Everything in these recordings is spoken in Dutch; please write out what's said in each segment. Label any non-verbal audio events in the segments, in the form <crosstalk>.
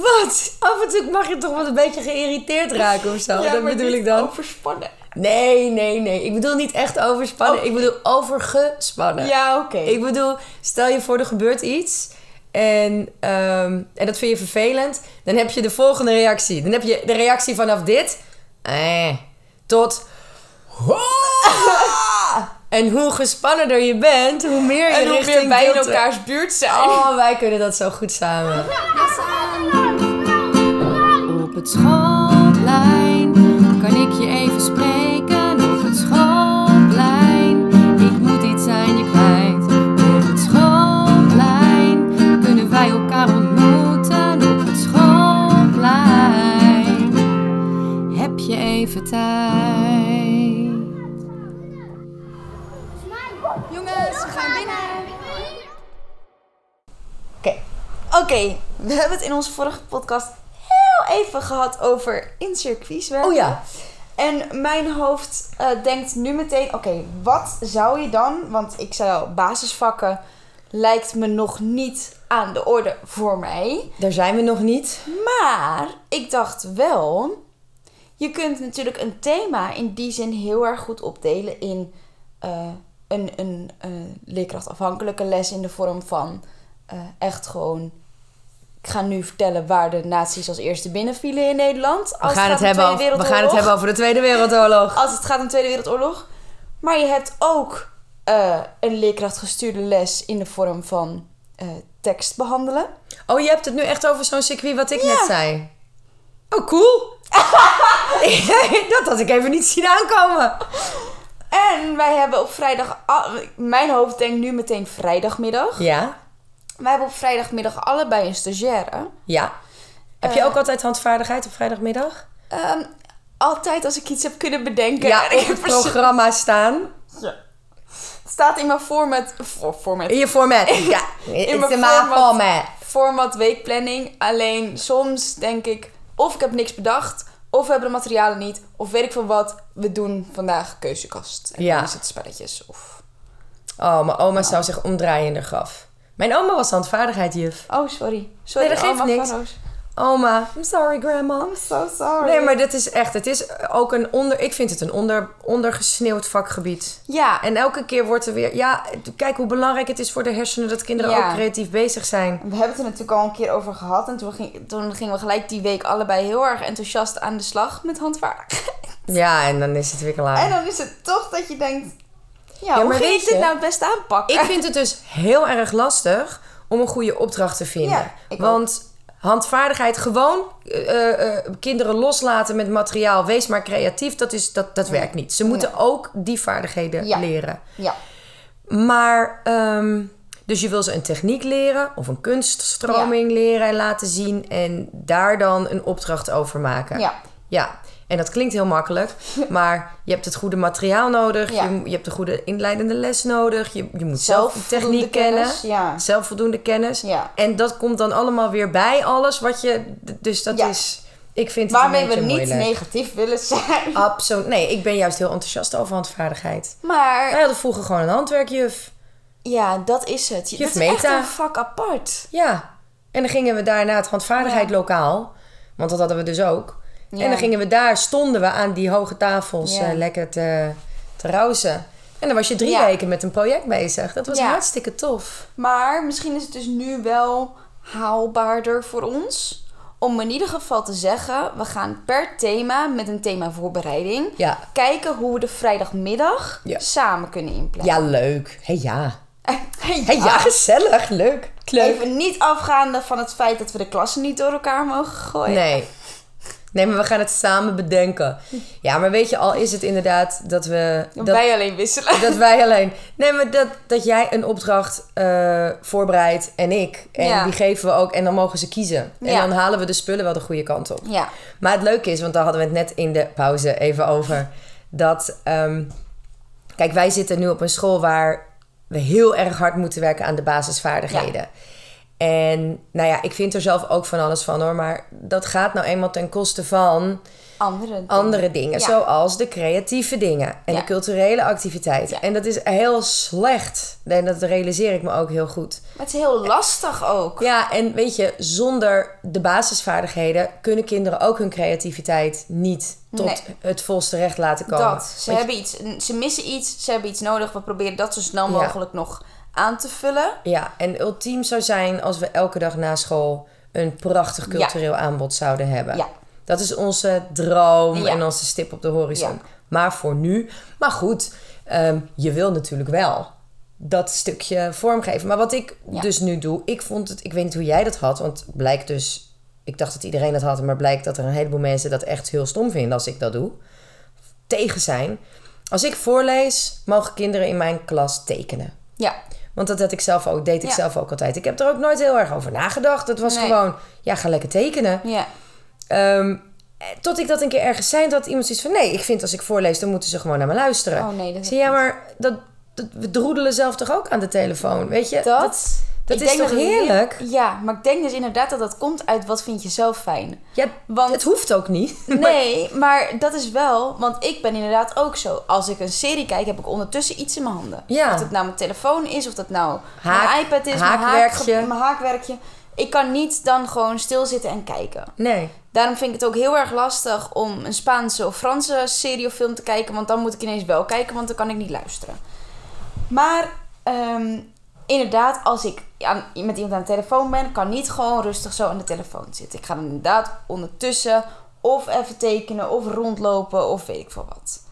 Wat? Af en toe mag je toch wel een beetje geïrriteerd raken of zo. Ja, dat maar bedoel niet ik dan. Overspannen. Nee, nee, nee. Ik bedoel niet echt overspannen. Oh. Ik bedoel overgespannen. Ja, oké. Ik bedoel, stel je voor er gebeurt iets en, ehm, en dat vind je vervelend. Dan heb je de volgende reactie. Dan heb je de reactie vanaf dit eh, tot... <laughs> En hoe gespannender je bent, hoe meer je En hoe richting meer twee- elkaars buurt zijn. Oh, wij kunnen dat zo goed samen. Het schoolplein kan ik je even spreken. Op het schoolplein, ik moet iets aan je kwijt. Op het schoolplein kunnen wij elkaar ontmoeten. Op het schoolplein heb je even tijd. Jongens, we gaan binnen. Oké, oké. We hebben het in onze vorige podcast heel even gehad over in-circuits werken. Oh ja. En mijn hoofd eh, denkt nu meteen, oké, wat zou je dan... Want ik zei al, basisvakken lijkt me nog niet aan de orde voor mij. Daar zijn we nog niet. Maar ik dacht wel, je kunt natuurlijk een thema in die zin heel erg goed opdelen in eh, een, een leerkrachtafhankelijke les in de vorm van eh, echt gewoon. Ik ga nu vertellen waar de nazi's als eerste binnenvielen in Nederland. We Als gaan, het hebben Tweede over, we gaan het hebben over de Tweede Wereldoorlog. Als het gaat om de Tweede Wereldoorlog. Maar je hebt ook eh, een leerkrachtgestuurde les in de vorm van eh, tekst behandelen. Oh, je hebt het nu echt over zo'n circuit wat ik Ja. net zei. Oh, cool. <laughs> dat had ik even niet zien aankomen. En wij hebben op vrijdag... Mijn hoofd denkt nu meteen vrijdagmiddag. Ja, Wij hebben op vrijdagmiddag allebei een stagiaire. ja. Heb je Eh. ook altijd handvaardigheid op vrijdagmiddag? Ehm, altijd als ik iets heb kunnen bedenken. Ja, en ik op het programma staan. Het staat in mijn format... For, format. In je format. Ja, In mijn format. format. format weekplanning. Alleen soms denk ik... Of ik heb niks bedacht... Of we hebben de materialen niet. Of weet ik veel wat. We doen vandaag keuzekast. En Ja. dan is het spelletjes. Of... Oh, mijn oma zou zich omdraaien in de graf. Mijn oma was handvaardigheidjuf. Oh, sorry. Sorry, Nee, dat geeft Alma niks. Oma, I'm sorry grandma. I'm so sorry. Nee, maar dit is echt, het is ook een onder, ik vind het een onder, ondergesneeuwd vakgebied. Ja, En elke keer wordt er weer, ja, kijk hoe belangrijk het is voor de hersenen dat kinderen Ja. ook creatief bezig zijn. We hebben het er natuurlijk al een keer over gehad. En toen, ging, toen gingen we gelijk die week allebei heel erg enthousiast aan de slag met handvaardigheid. Ja, en dan is het weer klaar. En dan is het toch dat je denkt... Ja, hoe maar ging weet ik dit je, nou het beste aanpakken? Ik vind het dus heel erg lastig om een goede opdracht te vinden. Ja. Want handvaardigheid, gewoon eh, eh, kinderen loslaten met materiaal, wees maar creatief, dat, is, dat, dat werkt niet. Ze moeten ook die vaardigheden Ja. leren. Ja, Maar, ehm, dus je wil ze een techniek leren of een kunststroming leren en laten zien en daar dan een opdracht over maken. ja. Ja, en dat klinkt heel makkelijk, <laughs> maar je hebt het goede materiaal nodig, Ja. je, je hebt de goede inleidende les nodig, je, je moet zelf de techniek kennen, ja. zelfvoldoende kennis. Ja. En dat komt dan allemaal weer bij alles wat je, dus dat is, ik vind het Waarmee we niet moeilijk. negatief willen zijn. Absoluut, nee, ik ben juist heel enthousiast over handvaardigheid. Maar Wij hadden vroeger gewoon een handwerkjuf. ja, dat is het. Juf dat is echt een vak apart. Ja, en dan gingen we daarna het handvaardigheid lokaal. Want dat hadden we dus ook. Ja. En dan gingen we daar, stonden we aan die hoge tafels Ja. eh, lekker te, te rousen. En dan was je drie Ja. weken met een project bezig. Dat was hartstikke tof. Maar misschien is het dus nu wel haalbaarder voor ons. Om in ieder geval te zeggen, we gaan per thema met een thema voorbereiding kijken hoe we de vrijdagmiddag samen kunnen inplannen. ja leuk. Hé ja. <laughs> Hey, ja, gezellig. Leuk. Leuk. Even niet afgaande van het feit dat we de klassen niet door elkaar mogen gooien. Nee. Nee, maar we gaan het samen bedenken. Ja, maar weet je, al is het inderdaad dat we... Dat Dat, wij alleen wisselen. dat wij alleen... Nee, maar dat, dat jij een opdracht eh, voorbereidt en ik. En Ja. die geven we ook en dan mogen ze kiezen. En Ja. dan halen we de spullen wel de goede kant op. Ja, Maar het leuke is, want daar hadden we het net in de pauze even over. Dat, ehm, kijk, wij zitten nu op een school waar we heel erg hard moeten werken aan de basisvaardigheden. En nou ja, ik vind er zelf ook van alles van hoor. Maar dat gaat nou eenmaal ten koste van Andere dingen. andere dingen. Ja. Zoals de creatieve dingen en Ja. de culturele activiteiten. Ja. En dat is heel slecht. En dat realiseer ik me ook heel goed. Maar het is heel lastig ook. Ja, en weet je, zonder de basisvaardigheden kunnen kinderen ook hun creativiteit niet tot Nee. het volste recht laten komen. Dat. Ze, Want hebben iets, ze missen iets, ze hebben iets nodig. We proberen dat zo snel mogelijk nog aan te vullen. Ja, en ultiem zou zijn als we elke dag na school een prachtig Ja. cultureel aanbod zouden hebben. Ja. Dat is onze droom Ja. en onze stip op de horizon. Ja. Maar voor nu, maar goed, ehm, je wil natuurlijk wel dat stukje vormgeven. Maar wat ik dus nu doe, ik vond het, ik weet niet hoe jij dat had, want blijkt dus, ik dacht dat iedereen dat had, maar blijkt dat er een heleboel mensen dat echt heel stom vinden als ik dat doe. Tegen zijn. Als ik voorlees, mogen kinderen in mijn klas tekenen. Ja. Want dat had ik zelf ook, deed ik Ja. zelf ook altijd. Ik heb er ook nooit heel erg over nagedacht. Het was Nee. gewoon, ja, ga lekker tekenen. Ja. Ehm, tot ik dat een keer ergens zei, dat iemand zoiets van... nee, ik vind als ik voorlees, dan moeten ze gewoon naar me luisteren. Oh nee, dat zei, ja, maar dat, dat, we droedelen zelf toch ook aan de telefoon, weet je? Dat, dat ik is denk toch dat het heerlijk? heel- ja, maar ik denk dus inderdaad dat dat komt uit wat vind je zelf fijn. Ja, Want- het hoeft ook niet. <laughs> Nee, maar dat is wel, want ik ben inderdaad ook zo. Als ik een serie kijk, heb ik ondertussen iets in mijn handen. Ja. Of het nou mijn telefoon is, of dat nou Haak- mijn iPad is, mijn, haakwerkje. mijn haakwerkje. Ik kan niet dan gewoon stilzitten en kijken. Nee. Daarom vind ik het ook heel erg lastig om een Spaanse of Franse serie of film te kijken. Want dan moet ik ineens wel kijken, want dan kan ik niet luisteren. Maar ehm, inderdaad, als ik aan, met iemand aan de telefoon ben, kan niet gewoon rustig zo aan de telefoon zitten. Ik ga dan inderdaad ondertussen of even tekenen of rondlopen of weet ik veel wat.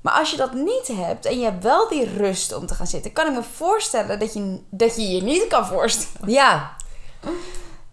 Maar als je dat niet hebt en je hebt wel die rust om te gaan zitten, kan ik me voorstellen dat je dat je, je niet kan voorstellen. Ja.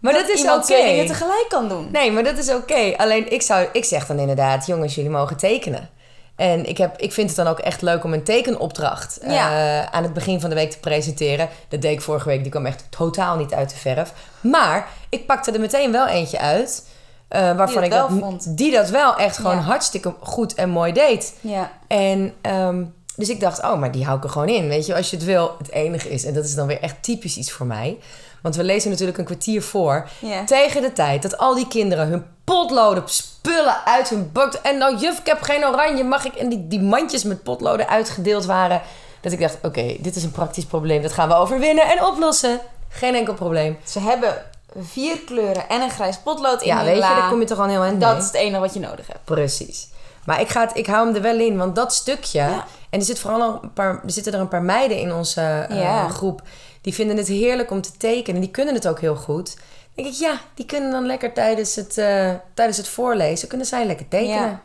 Maar dat, is oké. twee dingen tegelijk kan doen. Nee, maar dat is oké. Alleen ik, zou, ik zeg dan inderdaad, jongens, jullie mogen tekenen. En ik, heb, ik vind het dan ook echt leuk om een tekenopdracht Ja. eh, aan het begin van de week te presenteren. Dat deed ik vorige week, die kwam echt totaal niet uit de verf. Maar ik pakte er meteen wel eentje uit. eh, waarvan Die dat ik dat, die dat wel echt gewoon Ja. hartstikke goed en mooi deed. Ja. En ehm, dus ik dacht, oh, maar die hou ik er gewoon in. Weet je, als je het wil, het enige is. En dat is dan weer echt typisch iets voor mij. Want we lezen natuurlijk een kwartier voor. Tegen de tijd dat al die kinderen hun potloden spullen uit hun bak. En nou, juf, ik heb geen oranje, mag ik? En die, die mandjes met potloden uitgedeeld waren. Dat ik dacht, oké, dit is een praktisch probleem. Dat gaan we overwinnen en oplossen. Geen enkel probleem. Ze hebben vier kleuren en een grijs potlood in Ja, weet je, la. daar kom je toch al heel Dat is het enige wat je nodig hebt. Precies. Maar ik, ga het, ik hou hem er wel in, want dat stukje... Ja. En er, zit vooral nog een paar, er zitten er een paar meiden in onze eh, Ja. groep... die vinden het heerlijk om te tekenen. Die kunnen het ook heel goed. Dan denk ik, ja, die kunnen dan lekker tijdens het, eh, tijdens het voorlezen... kunnen zij lekker tekenen.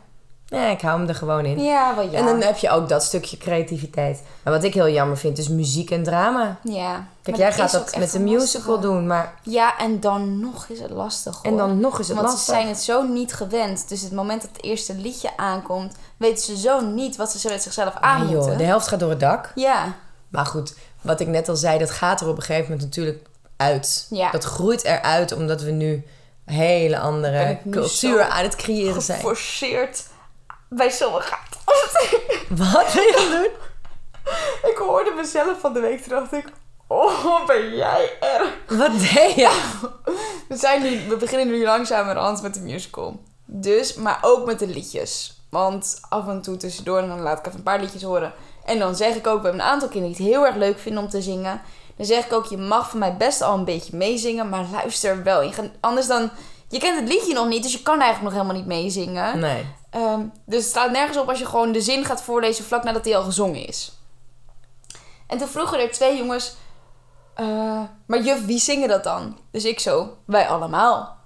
Ja. ik hou hem er gewoon in. Ja, wel ja. En dan heb je ook dat stukje creativiteit. Maar wat ik heel jammer vind, is muziek en drama. ja. Kijk, jij gaat dat met een musical lastige. doen, maar... Ja, en dan nog is het lastig hoor. En dan nog is het Want lastig. ze zijn het zo niet gewend. Dus het moment dat het eerste liedje aankomt... weten ze zo niet wat ze zo met zichzelf aan joh, moeten. de helft gaat door het dak. Ja, Maar goed, wat ik net al zei, dat gaat er op een gegeven moment natuurlijk uit. Ja. Dat groeit eruit omdat we nu hele andere cultuur aan het creëren zijn. geforceerd bij sommige... <laughs> Wat wil je doen? <laughs> ik hoorde mezelf van de week. Toen dacht ik... Oh, ben jij erg. Wat deed je? <laughs> We, zijn nu, we beginnen nu langzamerhand met de musical. Dus, maar ook met de liedjes. Want af en toe tussendoor, en dan laat ik even een paar liedjes horen. En dan zeg ik ook, we hebben een aantal kinderen die het heel erg leuk vinden om te zingen. Dan zeg ik ook, je mag van mij best al een beetje meezingen, maar luister wel. Je gaat, anders dan, je kent het liedje nog niet, dus je kan eigenlijk nog helemaal niet meezingen. Nee. Ehm, dus het staat nergens op als je gewoon de zin gaat voorlezen vlak nadat hij al gezongen is. En toen vroegen er twee jongens... eh, maar juf, wie zingen dat dan? Dus ik zo, wij allemaal.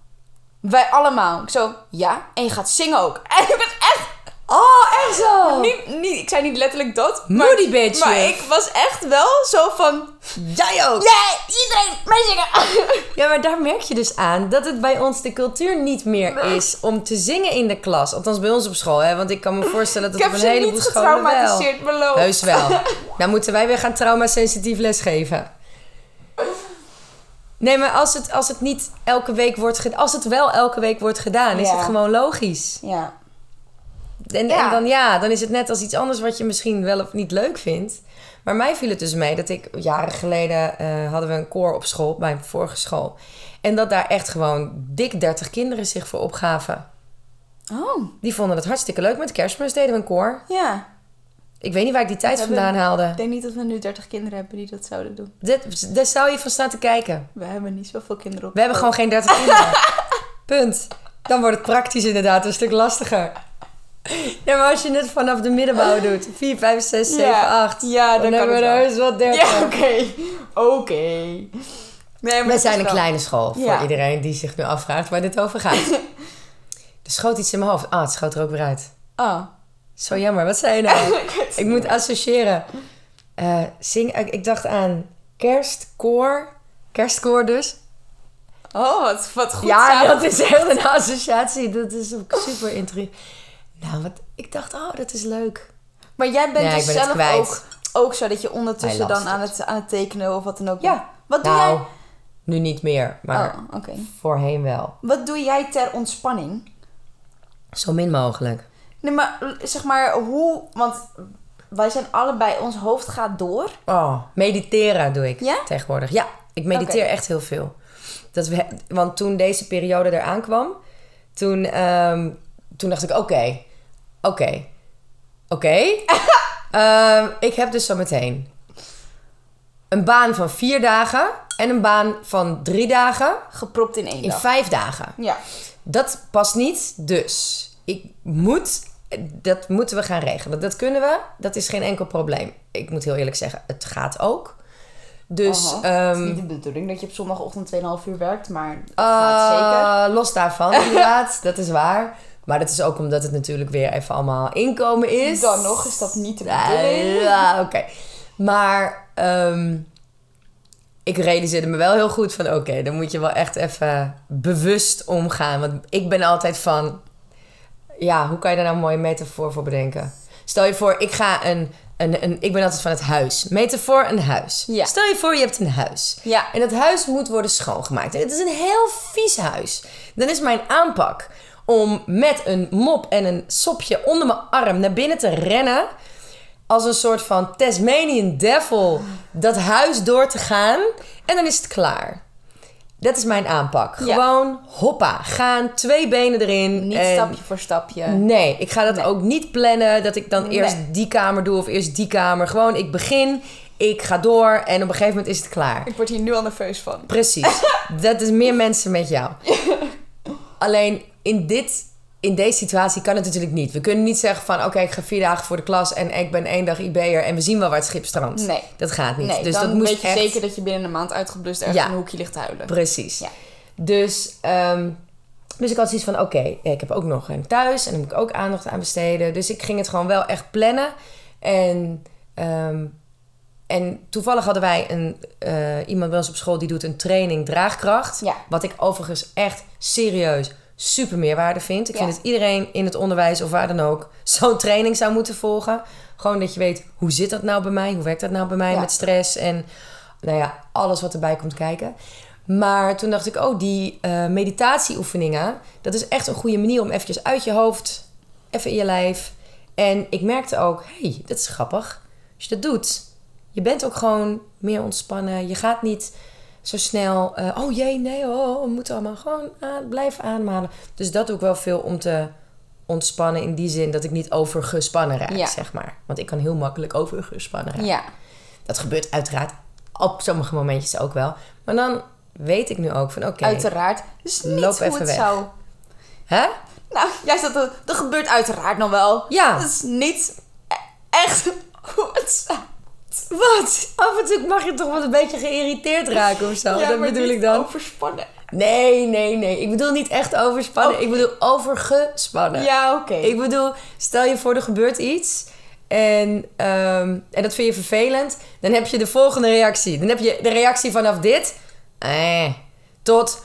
Wij allemaal. Ik zo, ja, en je gaat zingen ook. <laughs> En ik was echt... Oh, echt zo? Niet, niet, ik zei niet letterlijk dat. Moody maar, bitch, Maar ik was echt wel zo van... Jij ook? Ja, iedereen meezingen. <laughs> Ja, maar daar merk je dus aan dat het bij ons de cultuur niet meer is om te zingen in de klas. Althans bij ons op school, hè? Want ik kan me voorstellen dat ik op heb een ze heleboel niet scholen wel. getraumatiseerd, beloofd. Heus wel. <laughs> Nou moeten wij weer gaan traumasensitief lesgeven. Nee, maar als het, als het niet elke week wordt gedaan... Als het wel elke week wordt gedaan, is het gewoon logisch. Ja. En, Ja. en dan ja, dan is het net als iets anders wat je misschien wel of niet leuk vindt. Maar mij viel het dus mee dat ik jaren geleden eh, hadden we een koor op school, bij mijn vorige school. En dat daar echt gewoon dik 30 kinderen zich voor opgaven. Oh, Die vonden het hartstikke leuk. Met kerstmis deden we een koor. ja. Ik weet niet waar ik die tijd We vandaan haalde. Ik denk niet dat we nu 30 kinderen hebben die dat zouden doen. Dit, daar zou je van staan te kijken. We hebben niet zoveel kinderen op. We hebben gewoon geen 30 kinderen. <laughs> Punt. Dan wordt het praktisch inderdaad een stuk lastiger. <laughs> Ja, maar als je het vanaf de middenbouw <laughs> doet. 4, 5, 6, 7, Ja. 8. Ja, dan hebben we er wel. heus wel 30. Ja, oké. Oké. Nee, We zijn een wel- kleine school. Voor Ja. iedereen die zich nu afvraagt waar dit over gaat. <laughs> er schoot iets in mijn hoofd. Ah, het schoot er ook weer uit. Oh. Zo jammer. Wat zei je nou? ik moet associëren. Eh, zing, ik, ik dacht aan kerstkoor. Kerstkoor dus. Oh, wat, wat goed ja, samen. dat is heel een associatie. Dat is ook super interessant. Nou, wat, ik dacht, oh, dat is leuk. Maar jij bent dus ben zelf ook, ook zo dat je ondertussen dan aan het. aan het tekenen of wat dan ook. Ja. Wat doe Nou, jij? nu niet meer, maar Oh, voorheen wel. Wat doe jij ter ontspanning? Zo min mogelijk. Nee, maar zeg maar hoe... Want wij zijn allebei... Ons hoofd gaat door. Oh, mediteren doe ik Ja? tegenwoordig. Ja, ik mediteer echt heel veel. Dat we, want toen deze periode eraan kwam, toen, ehm, toen dacht ik, oké, oké, oké. <laughs> Ehm, ik heb dus zo meteen een baan van vier dagen en een baan van drie dagen Gepropt in één in dag. vijf dagen. Ja. Dat past niet, dus ik moet, dat moeten we gaan regelen. Dat kunnen we, dat is geen enkel probleem. Ik moet heel eerlijk zeggen, het gaat ook. Dus Aha. het ehm, is niet de bedoeling dat je op zondagochtend 2,5 uur werkt, maar het gaat zeker. eh, los daarvan inderdaad, <laughs> dat is waar. Maar dat is ook omdat het natuurlijk weer even allemaal inkomen is. Dan nog is dat niet de Ja, bedoeling. Ja, oké. Maar ehm, ik realiseerde me wel heel goed van... oké, dan moet je wel echt even bewust omgaan. Want ik ben altijd van... ja, hoe kan je daar nou een mooie metafoor voor bedenken? Stel je voor, ik ga een... een, een ik ben altijd van het huis. Metafoor, een huis. Ja. Stel je voor, je hebt een huis. Ja. En dat huis moet worden schoongemaakt. En het is een heel vies huis. Dan is mijn aanpak om met een mop en een sopje onder mijn arm naar binnen te rennen. Als een soort van Tasmanian devil dat huis door te gaan. En dan is het klaar. Dat is mijn aanpak. Ja. Gewoon hoppa, gaan, twee benen erin. Niet en- stapje voor stapje. Nee, ik ga dat Nee. ook niet plannen. Dat ik dan Nee. eerst die kamer doe of eerst die kamer. Gewoon, ik begin, ik ga door en op een gegeven moment is het klaar. Ik word hier nu al nerveus van. Precies. <laughs> dat is meer mensen met jou. <laughs> Alleen in, dit, in deze situatie kan het natuurlijk niet. We kunnen niet zeggen van... oké, ik ga vier dagen voor de klas en ik ben één dag IB'er... en we zien wel waar het schip strandt. Nee. Dat gaat niet. Nee, dus dan dat moest weet je echt... zeker dat je binnen een maand uitgeblust ergens Ja. in een hoekje ligt te huilen. Precies. Ja. Dus, ehm, dus ik had zoiets van, oké, ik heb ook nog een thuis en daar moet ik ook aandacht aan besteden. Dus ik ging het gewoon wel echt plannen. En, ehm, en toevallig hadden wij een, eh, iemand bij ons op school die doet een training draagkracht. Ja. Wat ik overigens echt serieus super meerwaarde vind. Ik Ja. vind dat iedereen in het onderwijs of waar dan ook zo'n training zou moeten volgen. Gewoon dat je weet, hoe zit dat nou bij mij? Hoe werkt dat nou bij mij Ja. met stress? En nou ja, alles wat erbij komt kijken. Maar toen dacht ik, oh, die eh, meditatieoefeningen, dat is echt een goede manier om eventjes uit je hoofd, even in je lijf. En ik merkte ook, hé, hey, dat is grappig. Als je dat doet, je bent ook gewoon meer ontspannen. Je gaat niet zo snel, eh, oh jee, nee, oh, we moeten allemaal gewoon aan, blijven aanmalen. Dus dat doe ik wel veel om te ontspannen in die zin dat ik niet overgespannen raak, Ja. zeg maar. Want ik kan heel makkelijk overgespannen raken. Ja. Dat gebeurt uiteraard op sommige momentjes ook wel. Maar dan weet ik nu ook van oké. Uiteraard. Dus niet Loop even weg. zou... Hè? Nou, jij er... Dat gebeurt uiteraard nog wel. Ja. Dat is niet e- echt hoe het zou. Wat? Af en toe mag je toch wel een beetje geïrriteerd raken of zo. Ja, dat bedoel ik dan. overspannen. Nee, nee, nee. Ik bedoel niet echt overspannen. Oh. Ik bedoel overgespannen. Ja, oké. Ik bedoel, stel je voor er gebeurt iets. En, ehm, en dat vind je vervelend. Dan heb je de volgende reactie. Dan heb je de reactie vanaf dit. Eh, tot...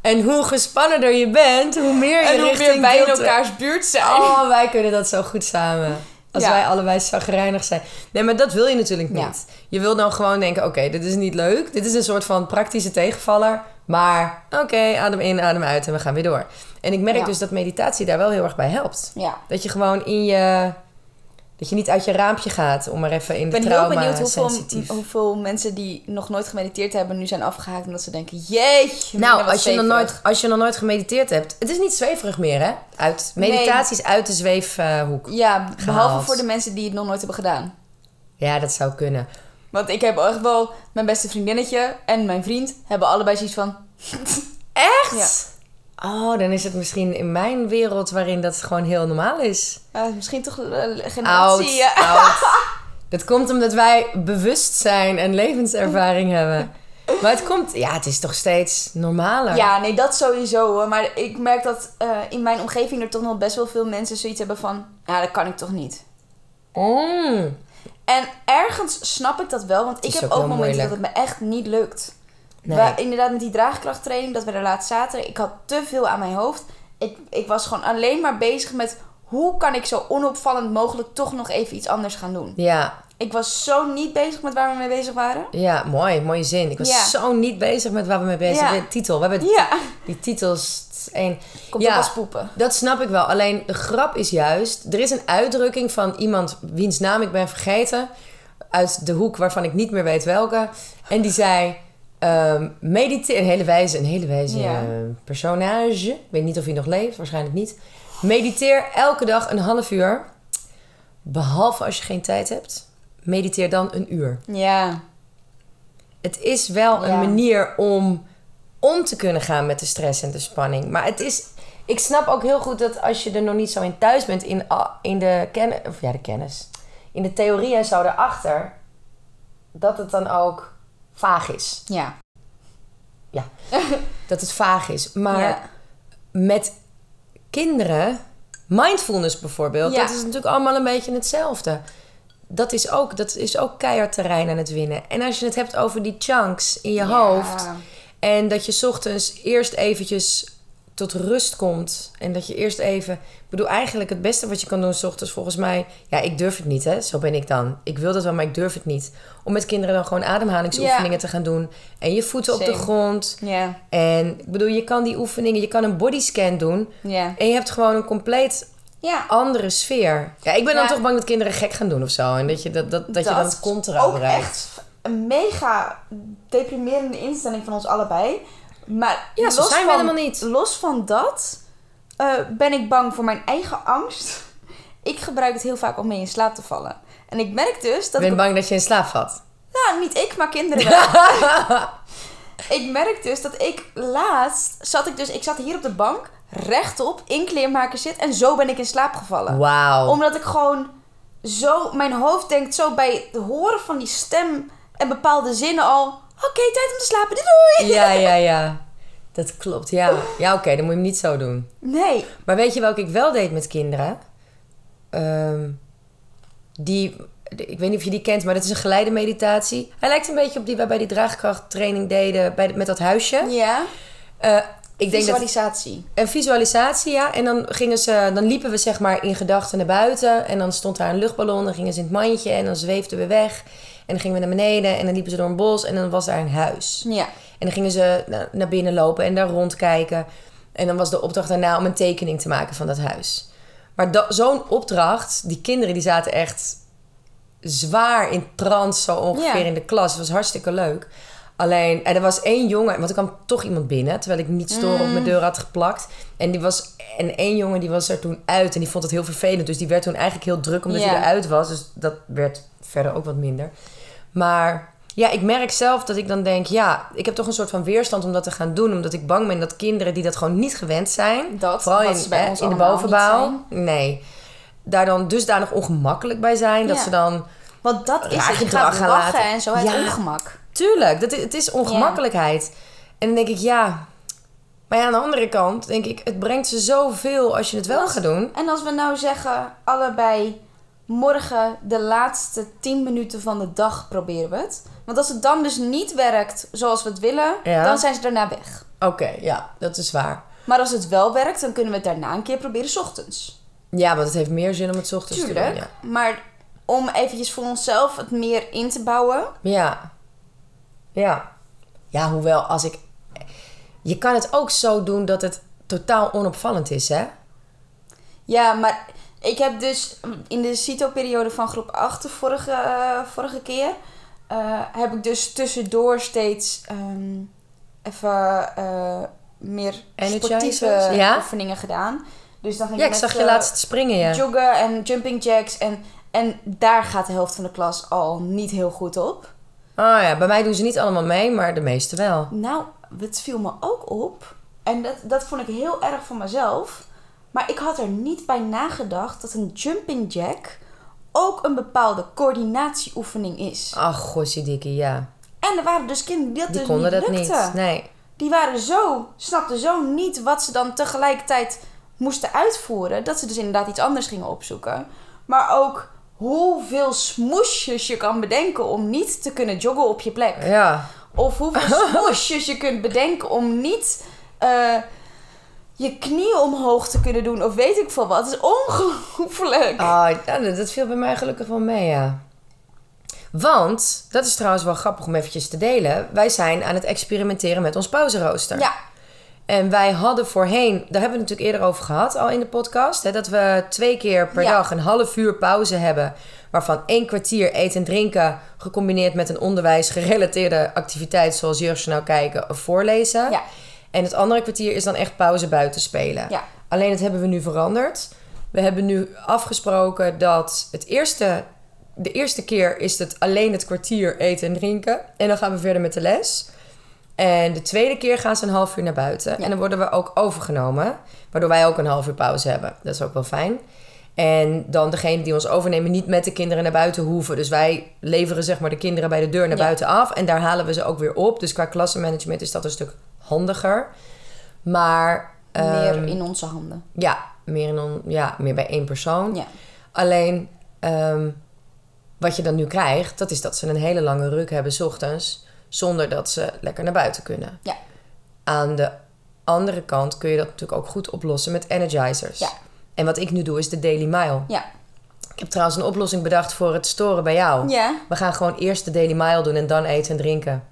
En hoe gespannender je bent, hoe meer je En hoe richting meer twee- elkaars buurt zijn. Oh, wij kunnen dat zo goed samen. Als Ja. wij allebei zagrijnig zijn. Nee, maar dat wil je natuurlijk niet. Ja. Je wil dan gewoon denken, oké, dit is niet leuk. Dit is een soort van praktische tegenvaller. Maar oké, adem in, adem uit en we gaan weer door. En ik merk Ja. dus dat meditatie daar wel heel erg bij helpt. Ja. Dat je gewoon in je... Dat je niet uit je raampje gaat om maar even in Ik de ben heel trauma benieuwd hoeveel, hoeveel mensen die nog nooit gemediteerd hebben nu zijn afgehaakt omdat ze denken, jeetje. Nou, als je, nog nooit, als je nog nooit gemediteerd hebt... Het is niet zweverig meer, hè? Uit, meditatie is uit de zweefhoek. Ja, behalve gehaald. voor de mensen die het nog nooit hebben gedaan. Ja, dat zou kunnen. Want ik heb echt wel, mijn beste vriendinnetje en mijn vriend hebben allebei zoiets van, <laughs> Echt? Oh, dan is het misschien in mijn wereld waarin dat gewoon heel normaal is. misschien toch uh, generatie. oud. <laughs> Dat komt omdat wij bewustzijn en levenservaring hebben. Maar het komt... Ja, het is toch steeds normaler. Ja, nee, dat sowieso hoor. Maar ik merk dat eh, in mijn omgeving er toch nog best wel veel mensen zoiets hebben van... Ja, dat kan ik toch niet. Mm. En ergens snap ik dat wel, want ik heb ook momenten dat het me echt niet lukt. Nee. Inderdaad, met die draagkrachttraining, dat we er laatst zaten. Ik had te veel aan mijn hoofd. Ik, ik was gewoon alleen maar bezig met... Hoe kan ik zo onopvallend mogelijk toch nog even iets anders gaan doen? Ja, Ik was zo niet bezig met waar we mee bezig waren. ja, mooi. Mooie zin. Ik was Ja. zo niet bezig met waar we mee bezig Ja. zijn. Titel. We hebben Ja, die titels... één. komt Ja. als poepen. Dat snap ik wel. Alleen de grap is juist... Er is een uitdrukking van iemand wiens naam ik ben vergeten... uit de hoek waarvan ik niet meer weet welke. En die zei... ehm mediteer... Een hele wijze, een hele wijze Ja. eh, personage. Ik weet niet of hij nog leeft. Waarschijnlijk niet. Mediteer elke dag een half uur. Behalve als je geen tijd hebt. Mediteer dan een uur. Ja, Het is wel Ja. een manier om om te kunnen gaan met de stress en de spanning. Maar het is... Ik snap ook heel goed dat als je er nog niet zo in thuis bent... in, in de kennis... Of ja, de kennis. In de theorie en zo daarachter... dat het dan ook vaag is. ja. <laughs> Dat het vaag is. Maar ja. met kinderen... Mindfulness bijvoorbeeld... Ja. dat is natuurlijk allemaal een beetje hetzelfde. Dat is, ook, dat is ook keihard terrein aan het winnen. En als je het hebt over die chunks in je hoofd... En dat je 's ochtends eerst eventjes tot rust komt. En dat je eerst even... Ik bedoel, eigenlijk het beste wat je kan doen 's ochtends volgens mij... Ja, ik durf het niet, hè. Zo ben ik dan. Ik wil dat wel, maar ik durf het niet. Om met kinderen dan gewoon ademhalingsoefeningen Ja. te gaan doen. En je voeten op de grond. Ja, En ik bedoel, je kan die oefeningen... Je kan een bodyscan doen. ja. En je hebt gewoon een compleet Ja, andere sfeer. Ja, ik ben dan toch bang dat kinderen gek gaan doen of zo. En dat je, dat, dat, dat je dan het contra ook bereikt. echt een mega deprimerende instelling van ons allebei. Maar Ja, zijn we van, helemaal niet. Los van dat eh, ben ik bang voor mijn eigen angst. Ik gebruik het heel vaak om mee in slaap te vallen. En ik merk dus Ik dat ben ik... bang dat je in slaap valt. Nou, niet ik, maar kinderen <laughs> wel. ik merk dus dat ik laatst... Zat ik dus... Ik zat hier op de bank, rechtop, in kleermaker zit. En zo ben ik in slaap gevallen. Wauw. Omdat ik gewoon zo... Mijn hoofd denkt zo bij het horen van die stem en bepaalde zinnen al... Oké, tijd om te slapen. Doei doei. Ja, ja, ja. Dat klopt, ja. Ja, oké, dan moet je hem niet zo doen. Nee. Maar weet je welke ik wel deed met kinderen? Ehm, die, ik weet niet of je die kent, maar dat is een geleide meditatie. Hij lijkt een beetje op die wij bij die draagkrachttraining deden bij, met dat huisje. Ja. Eh, ik denk dat Visualisatie. een visualisatie, ja. En dan, gingen ze, dan liepen we zeg maar in gedachten naar buiten. En dan stond daar een luchtballon. Dan gingen ze in het mandje en dan zweefden we weg. En dan gingen we naar beneden en dan liepen ze door een bos. En dan was daar een huis. Ja. En dan gingen ze na- naar binnen lopen en daar rondkijken. En dan was de opdracht daarna om een tekening te maken van dat huis. Maar zo'n opdracht, die kinderen die zaten echt zwaar in trance zo ongeveer Ja. in de klas. Het was hartstikke leuk. Alleen, er was één jongen, want er kwam toch iemand binnen, terwijl ik niet storen op Mm. mijn deur had geplakt. En die was, en één jongen die was er toen uit en die vond het heel vervelend. Dus die werd toen eigenlijk heel druk omdat Ja. hij eruit was. Dus dat werd verder ook wat minder. Maar ja, ik merk zelf dat ik dan denk, ja, ik heb toch een soort van weerstand om dat te gaan doen. Omdat ik bang ben dat kinderen die dat gewoon niet gewend zijn, Dat, vooral in, ze bij hè, ons in de bovenbouw, nee, daar dan dusdanig ongemakkelijk bij zijn. Dat ze dan, Want dat is het. Je gaat lachen en zo het Ja. ongemak. tuurlijk, dat, is- het is ongemakkelijkheid. En dan denk ik, ja, maar ja, aan de andere kant denk ik, het brengt ze zoveel als je het wel Als- gaat doen. En als we nou zeggen, allebei morgen de laatste 10 minuten van de dag proberen we het. Want als het dan dus niet werkt zoals we het willen, Ja. dan zijn ze daarna weg. Oké, ja, dat is waar. Maar als het wel werkt, dan kunnen we het daarna een keer proberen 's ochtends. Ja, want het heeft meer zin om het 's ochtends te Tuurlijk. doen. Ja. Maar om eventjes voor onszelf het meer in te bouwen. Ja. Ja. Ja, hoewel als ik... je kan het ook zo doen dat het totaal onopvallend is, hè? Ja, maar ik heb dus in de CITO-periode van groep 8 de vorige, eh, vorige keer... eh, heb ik dus tussendoor steeds ehm, even eh, meer sportieve ja? oefeningen gedaan. Dus dan ging Ja, ik zag je laatst springen, ja. joggen en jumping jacks. En, en daar gaat de helft van de klas al niet heel goed op. Oh ja, bij mij doen ze niet allemaal mee, maar de meeste wel. Nou, het viel me ook op. En dat, dat vond ik heel erg van mezelf. Maar ik had er niet bij nagedacht dat een jumping jack ook een bepaalde coördinatieoefening is. Ach, gossiedikkie, ja. En er waren dus kinderen die dat Die dus konden niet dat lukte. niet. Nee. Die waren zo, snapten zo niet wat ze dan tegelijkertijd moesten uitvoeren. Dat ze dus inderdaad iets anders gingen opzoeken. Maar ook hoeveel smoesjes je kan bedenken om niet te kunnen joggen op je plek. Ja. Of hoeveel <laughs> smoesjes je kunt bedenken om niet eh, je knieën omhoog te kunnen doen. Of weet ik veel wat. Het is ongelooflijk. Oh, ja, dat viel bij mij gelukkig wel mee, ja. Want, dat is trouwens wel grappig om eventjes te delen. Wij zijn aan het experimenteren met ons pauzenrooster. Ja, En wij hadden voorheen, daar hebben we het natuurlijk eerder over gehad al in de podcast, hè, dat we twee keer per Ja. dag een half uur pauze hebben, waarvan één kwartier eten en drinken gecombineerd met een onderwijsgerelateerde activiteit zoals jeugdjournaal kijken of voorlezen. ja, En het andere kwartier is dan echt pauze buiten spelen. ja. Alleen dat hebben we nu veranderd. We hebben nu afgesproken dat het eerste, de eerste keer is het alleen het kwartier eten en drinken. En dan gaan we verder met de les. En de tweede keer gaan ze een half uur naar buiten. Ja. En dan worden we ook overgenomen. Waardoor wij ook een half uur pauze hebben. Dat is ook wel fijn. En dan degene die ons overnemen niet met de kinderen naar buiten hoeven. Dus wij leveren zeg maar de kinderen bij de deur naar Ja. buiten af. En daar halen we ze ook weer op. Dus qua klassenmanagement is dat een stuk handiger. Maar... Meer ehm, in onze handen. ja, meer, in on, ja, meer bij één persoon. Ja. Alleen, ehm, wat je dan nu krijgt, dat is dat ze een hele lange ruk hebben 's ochtends, zonder dat ze lekker naar buiten kunnen. Ja. Aan de andere kant kun je dat natuurlijk ook goed oplossen met energizers. Ja. En wat ik nu doe is de Daily Mile. Ja. Ik heb trouwens een oplossing bedacht voor het storen bij jou. Ja. We gaan gewoon eerst de Daily Mile doen en dan eten en drinken.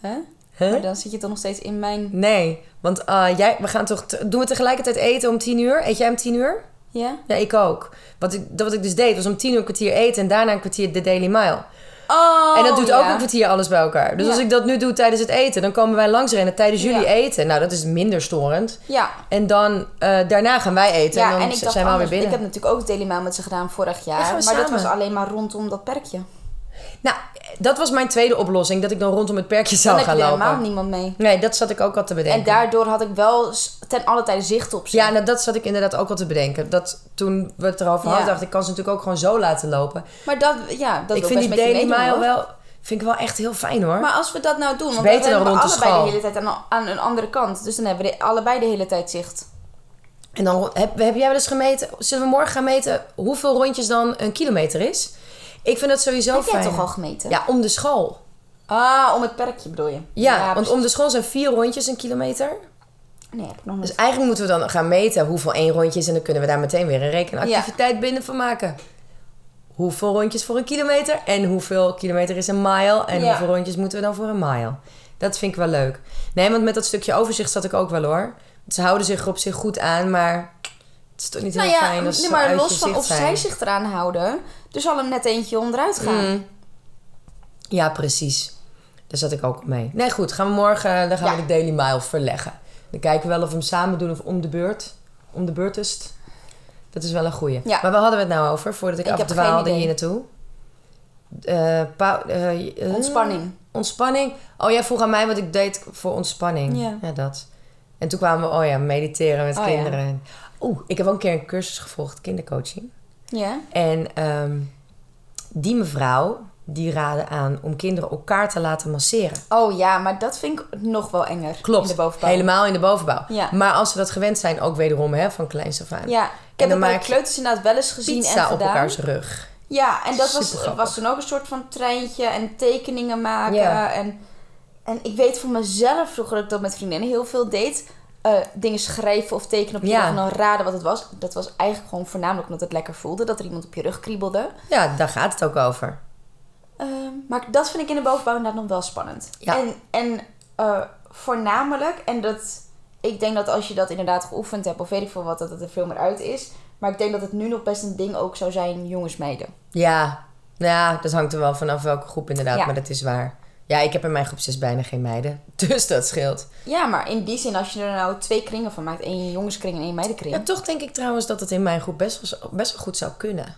Huh? Huh? Maar dan zit je toch nog steeds in mijn... Nee, want ah, jij, we gaan toch... Doen we tegelijkertijd eten om tien uur? Eet jij om tien uur? Ja? Ja, ik ook. Wat ik, dat wat ik dus deed, was om tien uur een kwartier eten en daarna een kwartier de Daily Mile. Oh, en dat doet ook een kwartier alles bij elkaar. Dus als ik dat nu doe tijdens het eten, dan komen wij langs rennen tijdens jullie eten. Nou, dat is minder storend. Ja. En dan eh, daarna gaan wij eten en dan en zijn we alweer anders. Ik binnen. heb natuurlijk ook Mail met ze gedaan vorig jaar. maar dat was alleen maar rondom dat perkje. Nou, dat was mijn tweede oplossing, dat ik dan rondom het perkje Dan zou heb je gaan lopen. helemaal niemand mee. Nee, dat zat ik ook al te bedenken. En daardoor had ik wel ten alle tijde zicht op ze. Ja, nou, dat zat ik inderdaad ook al te bedenken. Dat toen we het erover Ja. hadden, dacht ik, kan ze natuurlijk ook gewoon zo laten lopen. Maar dat, ja, dat ik vind die Daily Mile wel, vind ik wel echt heel fijn hoor. Maar als we dat nou doen, want we dan hebben de allebei school. de hele tijd aan, aan een andere kant. Dus dan hebben we de- allebei de hele tijd zicht. En dan heb, heb jij wel eens gemeten, zullen we morgen gaan meten hoeveel rondjes dan een kilometer is? Ik vind dat sowieso Heb fijn. jij toch al gemeten? Ja, om de school. Ah, om het perkje bedoel je? Ja, want precies. om de school zijn vier rondjes een kilometer. Nee, heb ik nog niet. Dus eigenlijk moeten we dan gaan meten hoeveel één rondje is. En dan kunnen we daar meteen weer een rekenactiviteit binnen van maken. Hoeveel rondjes voor een kilometer? En hoeveel kilometer is een mile? En Ja. hoeveel rondjes moeten we dan voor een mile? Dat vind ik wel leuk. Nee, want met dat stukje overzicht zat ik ook wel hoor. Ze houden zich er op zich goed aan, maar het is toch niet heel nou ja, fijn als nee, maar los van of zijn. zij zich eraan houden. Er zal er net eentje onderuit gaan. Mm. Ja, precies. Daar zat ik ook mee. Nee, goed. Gaan we morgen dan gaan Ja. we de Daily Mile verleggen. Dan kijken we wel of we hem samen doen of om de beurt. Om de beurt is. Dat is wel een goeie. Ja. Maar waar hadden we het nou over voordat ik, Ik afdwaalde hier naartoe? Eh, eh, eh, Ontspanning. Ontspanning. Oh, jij vroeg aan mij wat ik deed voor ontspanning. Ja. dat. En toen kwamen we, oh ja, mediteren met Oh ja. Oeh, ik heb ook een keer een cursus gevolgd, kindercoaching. Ja. En ehm, die mevrouw, die raadde aan om kinderen elkaar te laten masseren. Oh ja, maar dat vind ik nog wel enger. Klopt, In de bovenbouw. helemaal in de bovenbouw. Ja. Maar als ze dat gewend zijn, ook wederom hè, van kleins af aan. Ja, ik En heb bij je kleuters inderdaad wel eens gezien en Pizza op gedaan. elkaars rug. Ja, en dat was, was toen ook een soort van treintje en tekeningen maken. Ja. En, en ik weet voor mezelf vroeger dat ik dat met vriendinnen heel veel deed. Eh, dingen schrijven of tekenen op je Ja. rug en dan raden wat het was. Dat was eigenlijk gewoon voornamelijk omdat het lekker voelde. Dat er iemand op je rug kriebelde. Ja, daar gaat het ook over. Ehm, maar dat vind ik in de bovenbouw inderdaad nog wel spannend. Ja. En, en eh, voornamelijk, en dat, ik denk dat als je dat inderdaad geoefend hebt, of weet ik veel wat, dat het er veel meer uit is. Maar ik denk dat het nu nog best een ding ook zou zijn, jongens, meiden. Ja, ja, dat hangt er wel vanaf welke groep inderdaad, Ja. maar dat is waar. Ja, ik heb in mijn groep 6 bijna geen meiden. <laughs> Dus dat scheelt. Ja, maar in die zin, als je er nou twee kringen van maakt, één jongenskring en één meidenkring. Ja, toch denk ik trouwens dat het in mijn groep best wel, best wel goed zou kunnen.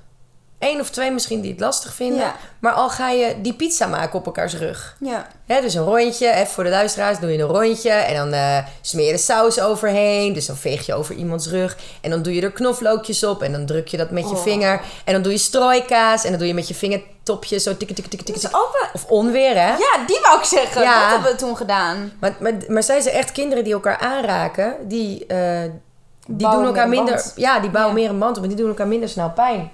Eén of twee misschien die het lastig vinden. Ja. Maar al ga je die pizza maken op elkaars rug. Ja. Hè, dus een rondje, hè, voor de luisteraars doe je een rondje. En dan eh smeer je de saus overheen. Dus dan veeg je over iemands rug. En dan doe je er knoflookjes op. En dan druk je dat met je Oh. vinger. En dan doe je strooikaas. En dan doe je met je vingertopjes zo tik tik tik tik Dat tik. is ook wel- Of onweer, hè? Ja, die wou ik zeggen. Ja. Dat hebben we toen gedaan. Maar, maar, maar zijn ze echt kinderen die elkaar aanraken? Die, eh, die doen elkaar minder... band. Ja, die bouwen Ja. meer een band op. En die doen elkaar minder snel pijn.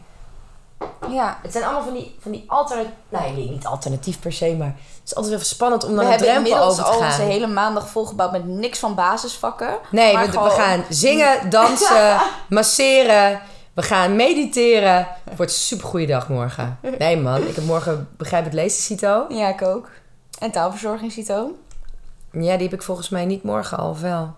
Ja. Het zijn allemaal van die, van die alternatief... Nee, niet alternatief per se, maar... Het is altijd even spannend om We dan een hebben drempel over te al gaan. onze hele maandag volgebouwd met niks van basisvakken. Nee, we, we gaan zingen, dansen, <laughs> masseren. We gaan mediteren. Het wordt een supergoeie dag morgen. Nee man, ik heb morgen Begrijp het lezen, Cito. Ja, ik ook. En taalverzorging, Cito. Ja, die heb ik volgens mij niet morgen al, of wel?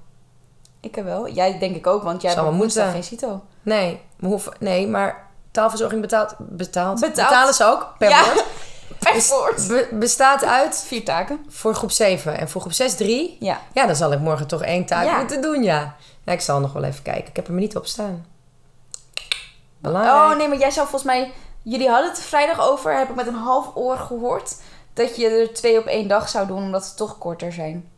Ik heb wel. Jij denk ik ook, want jij hebt woensdag geen. Cito. Nee, we hoeven, nee maar taalverzorging betaalt, betaalt. Betaalt. Betalen ze ook, per Ja. woord. <laughs> Per woord. be- bestaat uit Vier taken. voor groep 7 en voor groep 6 3. Ja. Ja, dan zal ik morgen toch één taak Ja. moeten doen, ja. ja. Ik zal nog wel even kijken. Ik heb er me niet op staan. Belangrijk. Oh nee, maar jij zou volgens mij... Jullie hadden het vrijdag over, heb ik met een half oor gehoord. Dat je er twee op één dag zou doen, omdat ze toch korter zijn.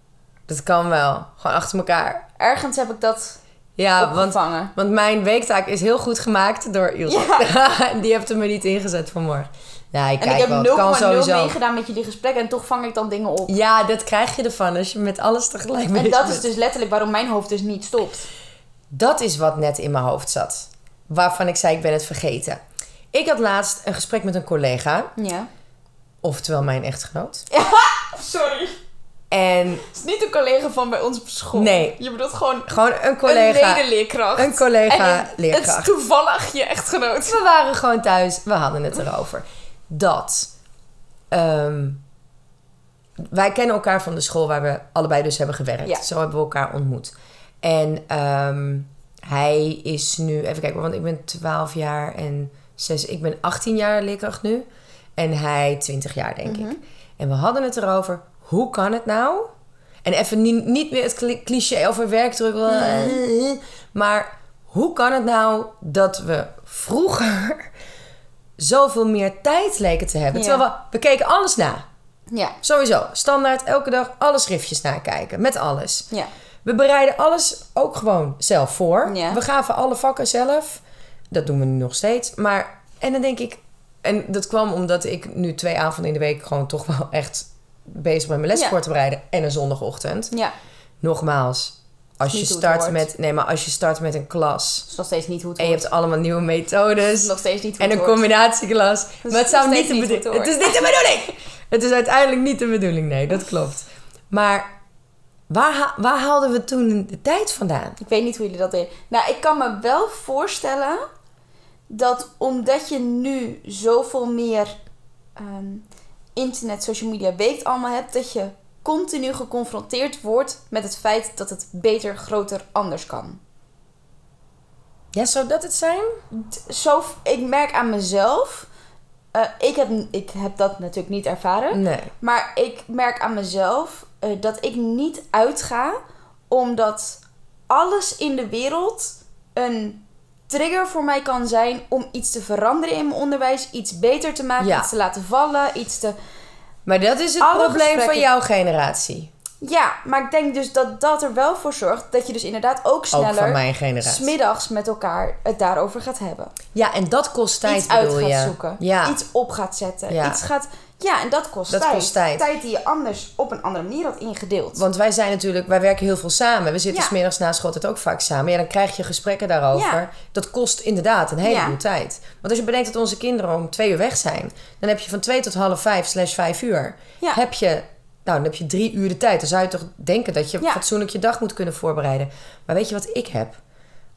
Dat kan wel. Gewoon achter elkaar. Ergens heb ik dat Ja, want, opgevangen. want mijn weektaak is heel goed gemaakt door Ilse. <laughs> Die heeft er me niet ingezet vanmorgen. Ja, ik En kijk ik heb Het kan 0,0 sowieso. meegedaan met jullie gesprek en toch vang ik dan dingen op. Ja, dat krijg je ervan als je met alles tegelijk En bezig dat bent. is dus letterlijk waarom mijn hoofd dus niet stopt. Dat is wat net in mijn hoofd zat. Waarvan ik zei, ik ben het vergeten. Ik had laatst een gesprek met een collega. Ja. Oftewel mijn echtgenoot. <laughs> Sorry. En Het is niet een collega van bij ons op school. Nee. Je bedoelt gewoon gewoon een collega. een medeleerkracht. Een collega En het- Het leerkracht. is toevallig je echtgenoot. We waren gewoon thuis, we hadden het erover. Dat. ehm, wij kennen elkaar van de school waar we allebei dus hebben gewerkt. Ja. Zo hebben we elkaar ontmoet. En ehm, hij is nu, even kijken, want ik ben 12 jaar en 6, ik ben 18 jaar leerkracht nu. En hij 20 jaar, denk Mhm. ik. En we hadden het erover, hoe kan het nou? En even niet, niet meer het cli- cliché over werkdruk. Mhm. Maar hoe kan het nou dat we vroeger <laughs> zoveel meer tijd leken te hebben? Ja. Terwijl we, we keken alles na. Ja. Sowieso, standaard, elke dag alle schriftjes nakijken. Met alles. Ja. We bereiden alles ook gewoon zelf voor. Ja. We gaven alle vakken zelf. Dat doen we nu nog steeds. Maar, en dan denk ik... En dat kwam omdat ik nu twee avonden in de week... gewoon toch wel echt bezig ben mijn les Ja. voor te bereiden. En een zondagochtend. Ja. Nogmaals, als je start met... Nee, maar als je start met een klas... Dat is nog steeds niet hoe het En je hebt allemaal nieuwe methodes... nog steeds niet hoe En het een hoort. combinatieklas. Maar het zou niet de bedoeling... het Het is niet de bedoeling! Het is uiteindelijk niet de bedoeling, nee, dat klopt. Maar waar, ha- waar haalden we toen de tijd vandaan? Ik weet niet hoe jullie dat deden. Nou, ik kan me wel voorstellen dat omdat je nu zoveel meer ehm, internet, social media, weet allemaal hebt, dat je continu geconfronteerd wordt met het feit dat het beter, groter, anders kan. Ja, zou dat het zijn? Zo, ik merk aan mezelf, eh, ik, heb, ik heb dat natuurlijk niet ervaren, Nee. maar ik merk aan mezelf eh, dat ik niet uitga omdat alles in de wereld een trigger voor mij kan zijn om iets te veranderen in mijn onderwijs, iets beter te maken, Ja. iets te laten vallen, iets te. Maar dat is het Alle probleem van jouw generatie. Ja, maar ik denk dus dat dat er wel voor zorgt dat je dus inderdaad ook Ook sneller mijn generatie. smiddags met elkaar het daarover gaat hebben. Ja, en dat kost tijd, iets uit bedoel gaat je. zoeken, Ja. iets op gaat zetten, Ja. iets gaat. Ja, en dat kost Dat tijd. kost tijd. die je anders op een andere manier had ingedeeld. Want wij zijn natuurlijk, wij werken heel veel samen. We zitten Ja. smiddags na school altijd ook vaak samen. Ja, dan krijg je gesprekken daarover. Ja. Dat kost inderdaad een heleboel Ja. tijd. Want als je bedenkt dat onze kinderen om twee uur weg zijn, dan heb je van twee tot half vijf slash vijf uur. Ja. Heb je, nou, dan heb je drie uur de tijd. Dan zou je toch denken dat je fatsoenlijk je dag moet kunnen voorbereiden. Maar weet je wat ik heb?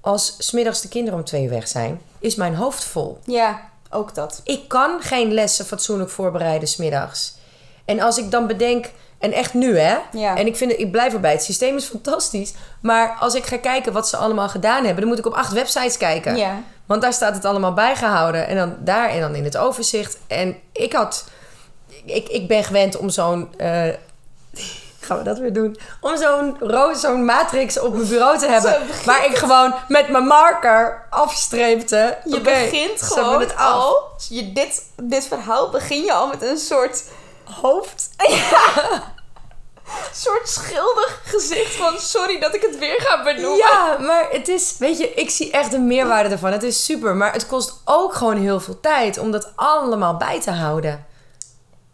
Als smiddags de kinderen om twee uur weg zijn, is mijn hoofd vol. Ja, ook dat. Ik kan geen lessen fatsoenlijk voorbereiden smiddags. En als ik dan bedenk, en echt nu hè, Ja. en ik, vind, ik blijf erbij, het systeem is <laughs> fantastisch. Maar als ik ga kijken wat ze allemaal gedaan hebben, dan moet ik op acht websites kijken. Ja. Want daar staat het allemaal bijgehouden. En dan daar en dan in het overzicht. En ik had. Ik, ik ben gewend om zo'n. eh, gaan we dat weer doen? Om zo'n zo'n matrix op mijn bureau te hebben. Waar ik gewoon met mijn marker afstreepte. Je begint gewoon het al. Je, dit, dit verhaal begin je al met een soort, hoofd. <laughs> soort schildig gezicht van sorry dat ik het weer ga benoemen. Ja, maar het is, weet je, ik zie echt de meerwaarde ervan. Het is super, maar het kost ook gewoon heel veel tijd om dat allemaal bij te houden.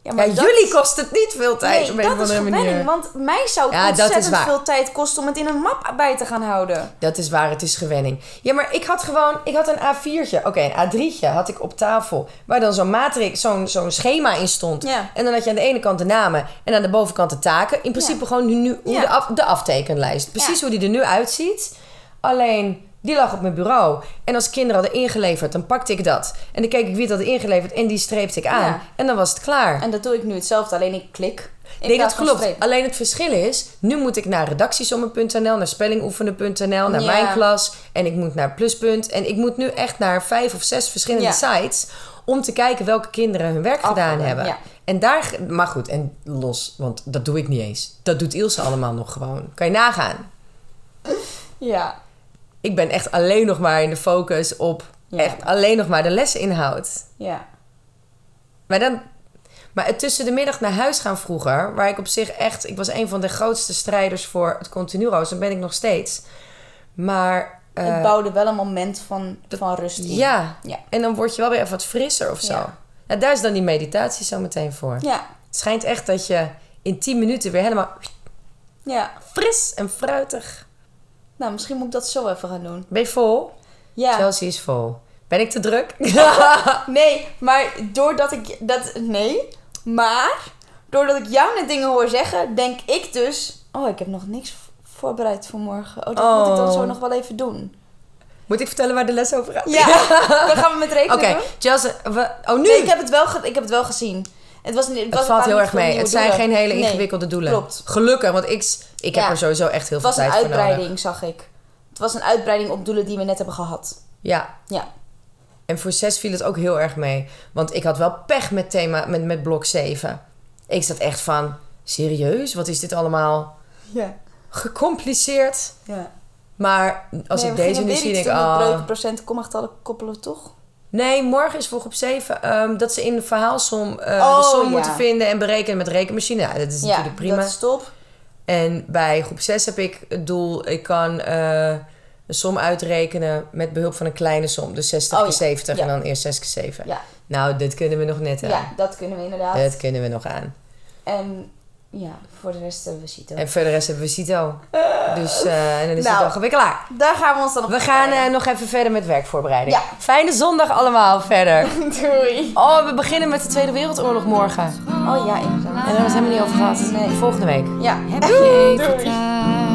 Ja, Ja, dat jullie kost het niet veel tijd Nee, op een of gewenning. manier. Want mij zou het Ja, ontzettend veel tijd kosten om het in een map bij te gaan houden. Dat is waar, het is gewenning. Ja, maar ik had gewoon, ik had een A4'tje, oké, een A3'tje had ik op tafel. Waar dan zo'n matrix, zo'n zo'n schema in stond. Ja. En dan had je aan de ene kant de namen en aan de bovenkant de taken. In principe gewoon nu, nu hoe de, af, de aftekenlijst. Precies hoe die er nu uitziet. Alleen, die lag op mijn bureau. En als kinderen hadden ingeleverd, dan pakte ik dat. En dan keek ik wie het had ingeleverd en die streepte ik aan. Ja. En dan was het klaar. En dat doe ik nu hetzelfde, alleen ik klik. Nee, dat klopt. Alleen het verschil is, nu moet ik naar redactiesommen.nl, naar spellingoefenen.nl, naar Ja. mijn klas en ik moet naar Pluspunt. En ik moet nu echt naar vijf of zes verschillende Ja. sites om te kijken welke kinderen hun werk gedaan hebben. ja. En daar, maar goed, en los, want dat doe ik niet eens. Dat doet Ilse allemaal nog gewoon. Kan je nagaan. Ja. Ik ben echt alleen nog maar in de focus op Ja. echt alleen nog maar de lesinhoud. Ja. Maar dan. Maar het tussen de middag naar huis gaan vroeger, waar ik op zich echt, ik was een van de grootste strijders voor het continu roos, en ben ik nog steeds. Maar eh, het bouwde wel een moment van, van rust in. ja. Ja. en dan word je wel weer even wat frisser of zo. Ja. Ja, daar is dan die meditatie zo meteen voor. Ja. Het schijnt echt dat je in 10 minuten weer helemaal Ja. fris en fruitig. Nou, misschien moet ik dat zo even gaan doen. Ben je vol? Ja. Chelsea is vol. Ben ik te druk? <laughs> Nee, maar doordat ik dat... Nee, maar doordat ik jou net dingen hoor zeggen, denk ik dus... Oh, ik heb nog niks voorbereid voor morgen. Oh, dat moet ik dan Oh. zo nog wel even doen. Moet ik vertellen waar de les over gaat? Ja, <laughs> dan gaan we met rekenen Oké. Chelsea, we, oh nu? Nee, ik heb het wel, ik heb het wel gezien. Het, was, het, Het was valt heel erg mee. Het zijn doelen. geen hele Nee, ingewikkelde doelen. klopt. Gelukkig, want ik, ik heb Ja. er sowieso echt heel Het veel was een tijd voor nodig. uitbreiding, zag ik. Het was een uitbreiding op doelen die we net hebben gehad. Ja. Ja. En voor 6 viel het ook heel erg mee. Want ik had wel pech met thema, met, met blok 7. Ik zat echt van, serieus? Wat is dit allemaal Ja. gecompliceerd? ja. Maar als ik deze nu zie, denk ik, oh. ah... procenten, kommagetallen koppelen toch? Nee, morgen is voor groep 7 ehm, dat ze in de verhaalsom eh, de Oh, som ja. moeten vinden en berekenen met rekenmachine. Ja, dat is natuurlijk prima. dat is top. En bij groep 6 heb ik het doel, ik kan eh, een som uitrekenen met behulp van een kleine som. Dus 60 Oh, keer ja. 70 en dan eerst 6 keer 7. Ja. Nou, dit kunnen we nog net aan. Ja, dat kunnen we inderdaad. Dat kunnen we nog aan. En ja, voor de rest hebben we Cito. En voor de rest hebben we Cito. Dus eh, en dan is Nou. het alweer klaar. Daar gaan we ons dan op We gaan eh, nog even verder met werkvoorbereiding. Ja. Fijne zondag allemaal verder. <laughs> Doei. Oh, we beginnen met de Tweede Wereldoorlog morgen. Oh ja, inderdaad. En daar hebben we het helemaal niet over gehad. Nee. Volgende week. Ja. Heb je even Doei.